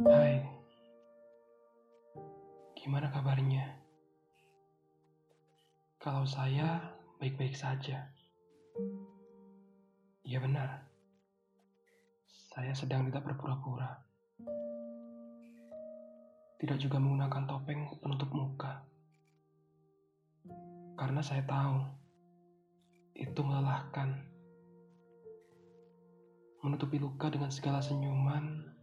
Hai, gimana kabarnya? Kalau saya baik-baik saja. Iya benar, saya sedang tidak berpura-pura. Tidak juga menggunakan topeng penutup muka. Karena saya tahu, itu melelahkan. Menutupi luka dengan segala senyuman,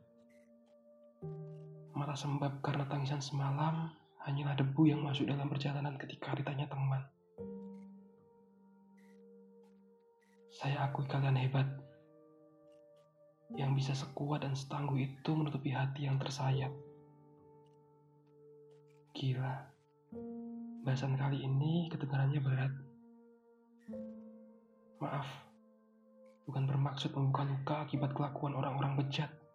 malah sembab karena tangisan semalam hanyalah debu yang masuk dalam perjalanan ketika ditanya teman. Saya akui kalian hebat, yang bisa sekuat dan setangguh itu menutupi hati yang tersayat. Gila, bahasan kali ini kedengarannya berat. Maaf, bukan bermaksud membuka luka akibat kelakuan orang-orang bejat.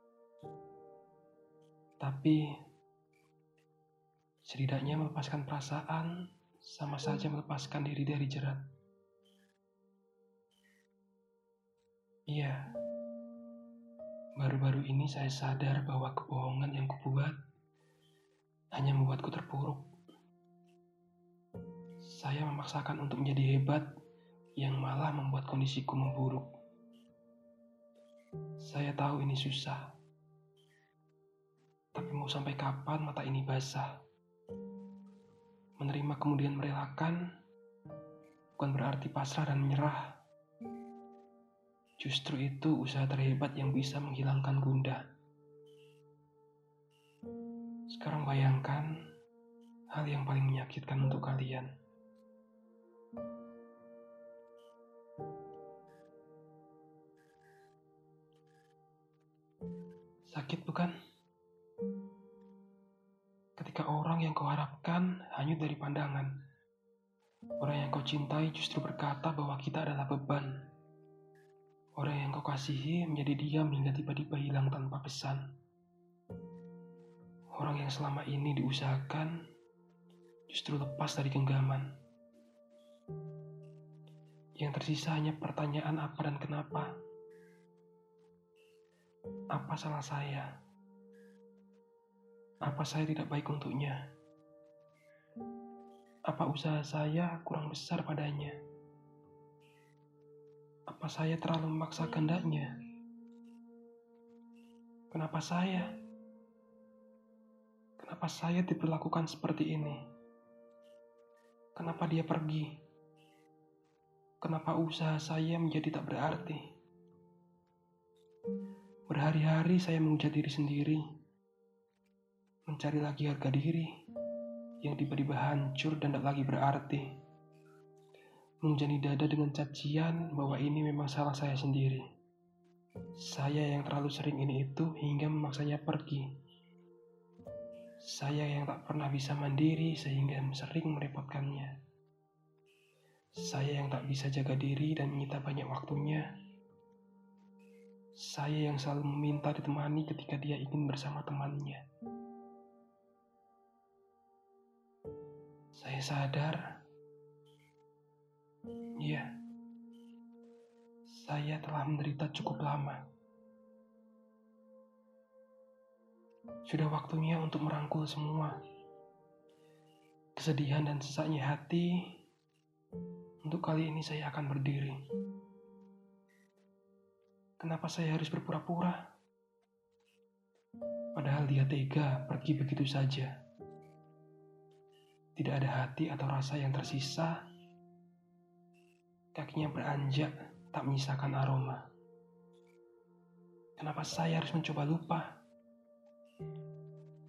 Tapi, setidaknya melepaskan perasaan sama saja melepaskan diri dari jerat. Iya, baru-baru ini saya sadar bahwa kebohongan yang kubuat hanya membuatku terpuruk. Saya memaksakan untuk menjadi hebat yang malah membuat kondisiku memburuk. Saya tahu ini susah. Tapi mau sampai kapan mata ini basah? Menerima kemudian merelakan bukan berarti pasrah dan menyerah. Justru itu usaha terhebat yang bisa menghilangkan gundah. Sekarang bayangkan hal yang paling menyakitkan untuk kalian. Sakit bukan? Ketika orang yang kau harapkan hanyut dari pandangan. Orang yang kau cintai justru berkata bahwa kita adalah beban. Orang yang kau kasihi menjadi diam hingga tiba-tiba hilang tanpa pesan. Orang yang selama ini diusahakan justru lepas dari genggaman. Yang tersisa hanya pertanyaan apa dan kenapa. Apa salah saya? Apa saya tidak baik untuknya? Apa usaha saya kurang besar padanya? Apa saya terlalu memaksa kehendaknya? Kenapa saya? Kenapa saya diperlakukan seperti ini? Kenapa dia pergi? Kenapa usaha saya menjadi tak berarti? Berhari-hari saya menghujat diri sendiri, mencari lagi harga diri yang tiba-tiba hancur dan tak lagi berarti. Menghujani dada dengan cacian bahwa ini memang salah saya sendiri. Saya yang terlalu sering ini itu hingga memaksanya pergi. Saya yang tak pernah bisa mandiri sehingga sering merepotkannya. Saya yang tak bisa jaga diri dan menyita banyak waktunya. Saya yang selalu meminta ditemani ketika dia ingin bersama temannya. Saya sadar, iya, saya telah menderita cukup lama. Sudah waktunya untuk merangkul semua kesedihan dan sesaknya hati. Untuk kali ini saya akan berdiri. Kenapa saya harus berpura-pura? Padahal dia tega pergi begitu saja. Tidak ada hati atau rasa yang tersisa. Kakinya beranjak, tak menyisakan aroma. Kenapa saya harus mencoba lupa?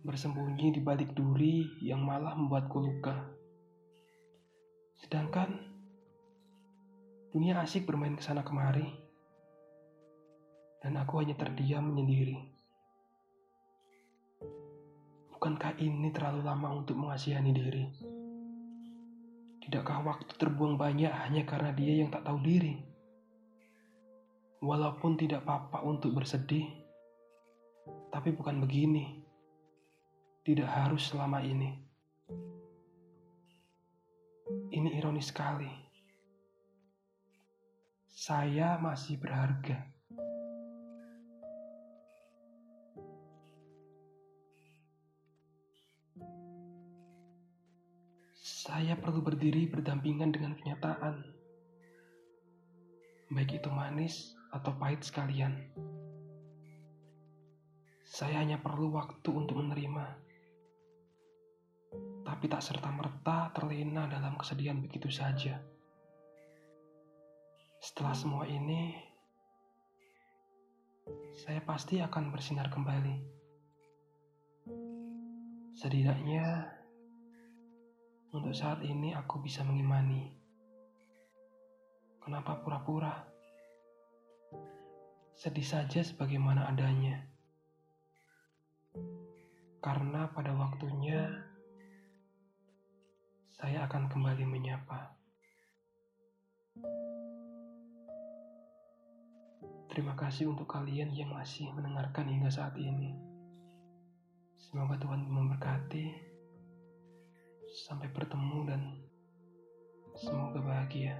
Bersembunyi di balik duri yang malah membuatku luka. Sedangkan dunia asik bermain ke sana kemari, dan aku hanya terdiam menyendiri. Bukankah ini terlalu lama untuk mengasihani diri? Tidakkah waktu terbuang banyak hanya karena dia yang tak tahu diri? Walaupun tidak apa-apa untuk bersedih, tapi bukan begini. Tidak harus selama ini. Ini ironis sekali. Saya masih berharga. Saya perlu berdiri berdampingan dengan kenyataan, baik itu manis atau pahit sekalian. Saya hanya perlu waktu untuk menerima, tapi tak serta-merta terlena dalam kesedihan begitu saja. Setelah semua ini, saya pasti akan bersinar kembali. Setidaknya, untuk saat ini aku bisa mengimani. Kenapa pura-pura? Sedih saja sebagaimana adanya. Karena pada waktunya, saya akan kembali menyapa. Terima kasih untuk kalian yang masih mendengarkan hingga saat ini. Semoga Tuhan memberkati. Sampai bertemu dan semoga bahagia.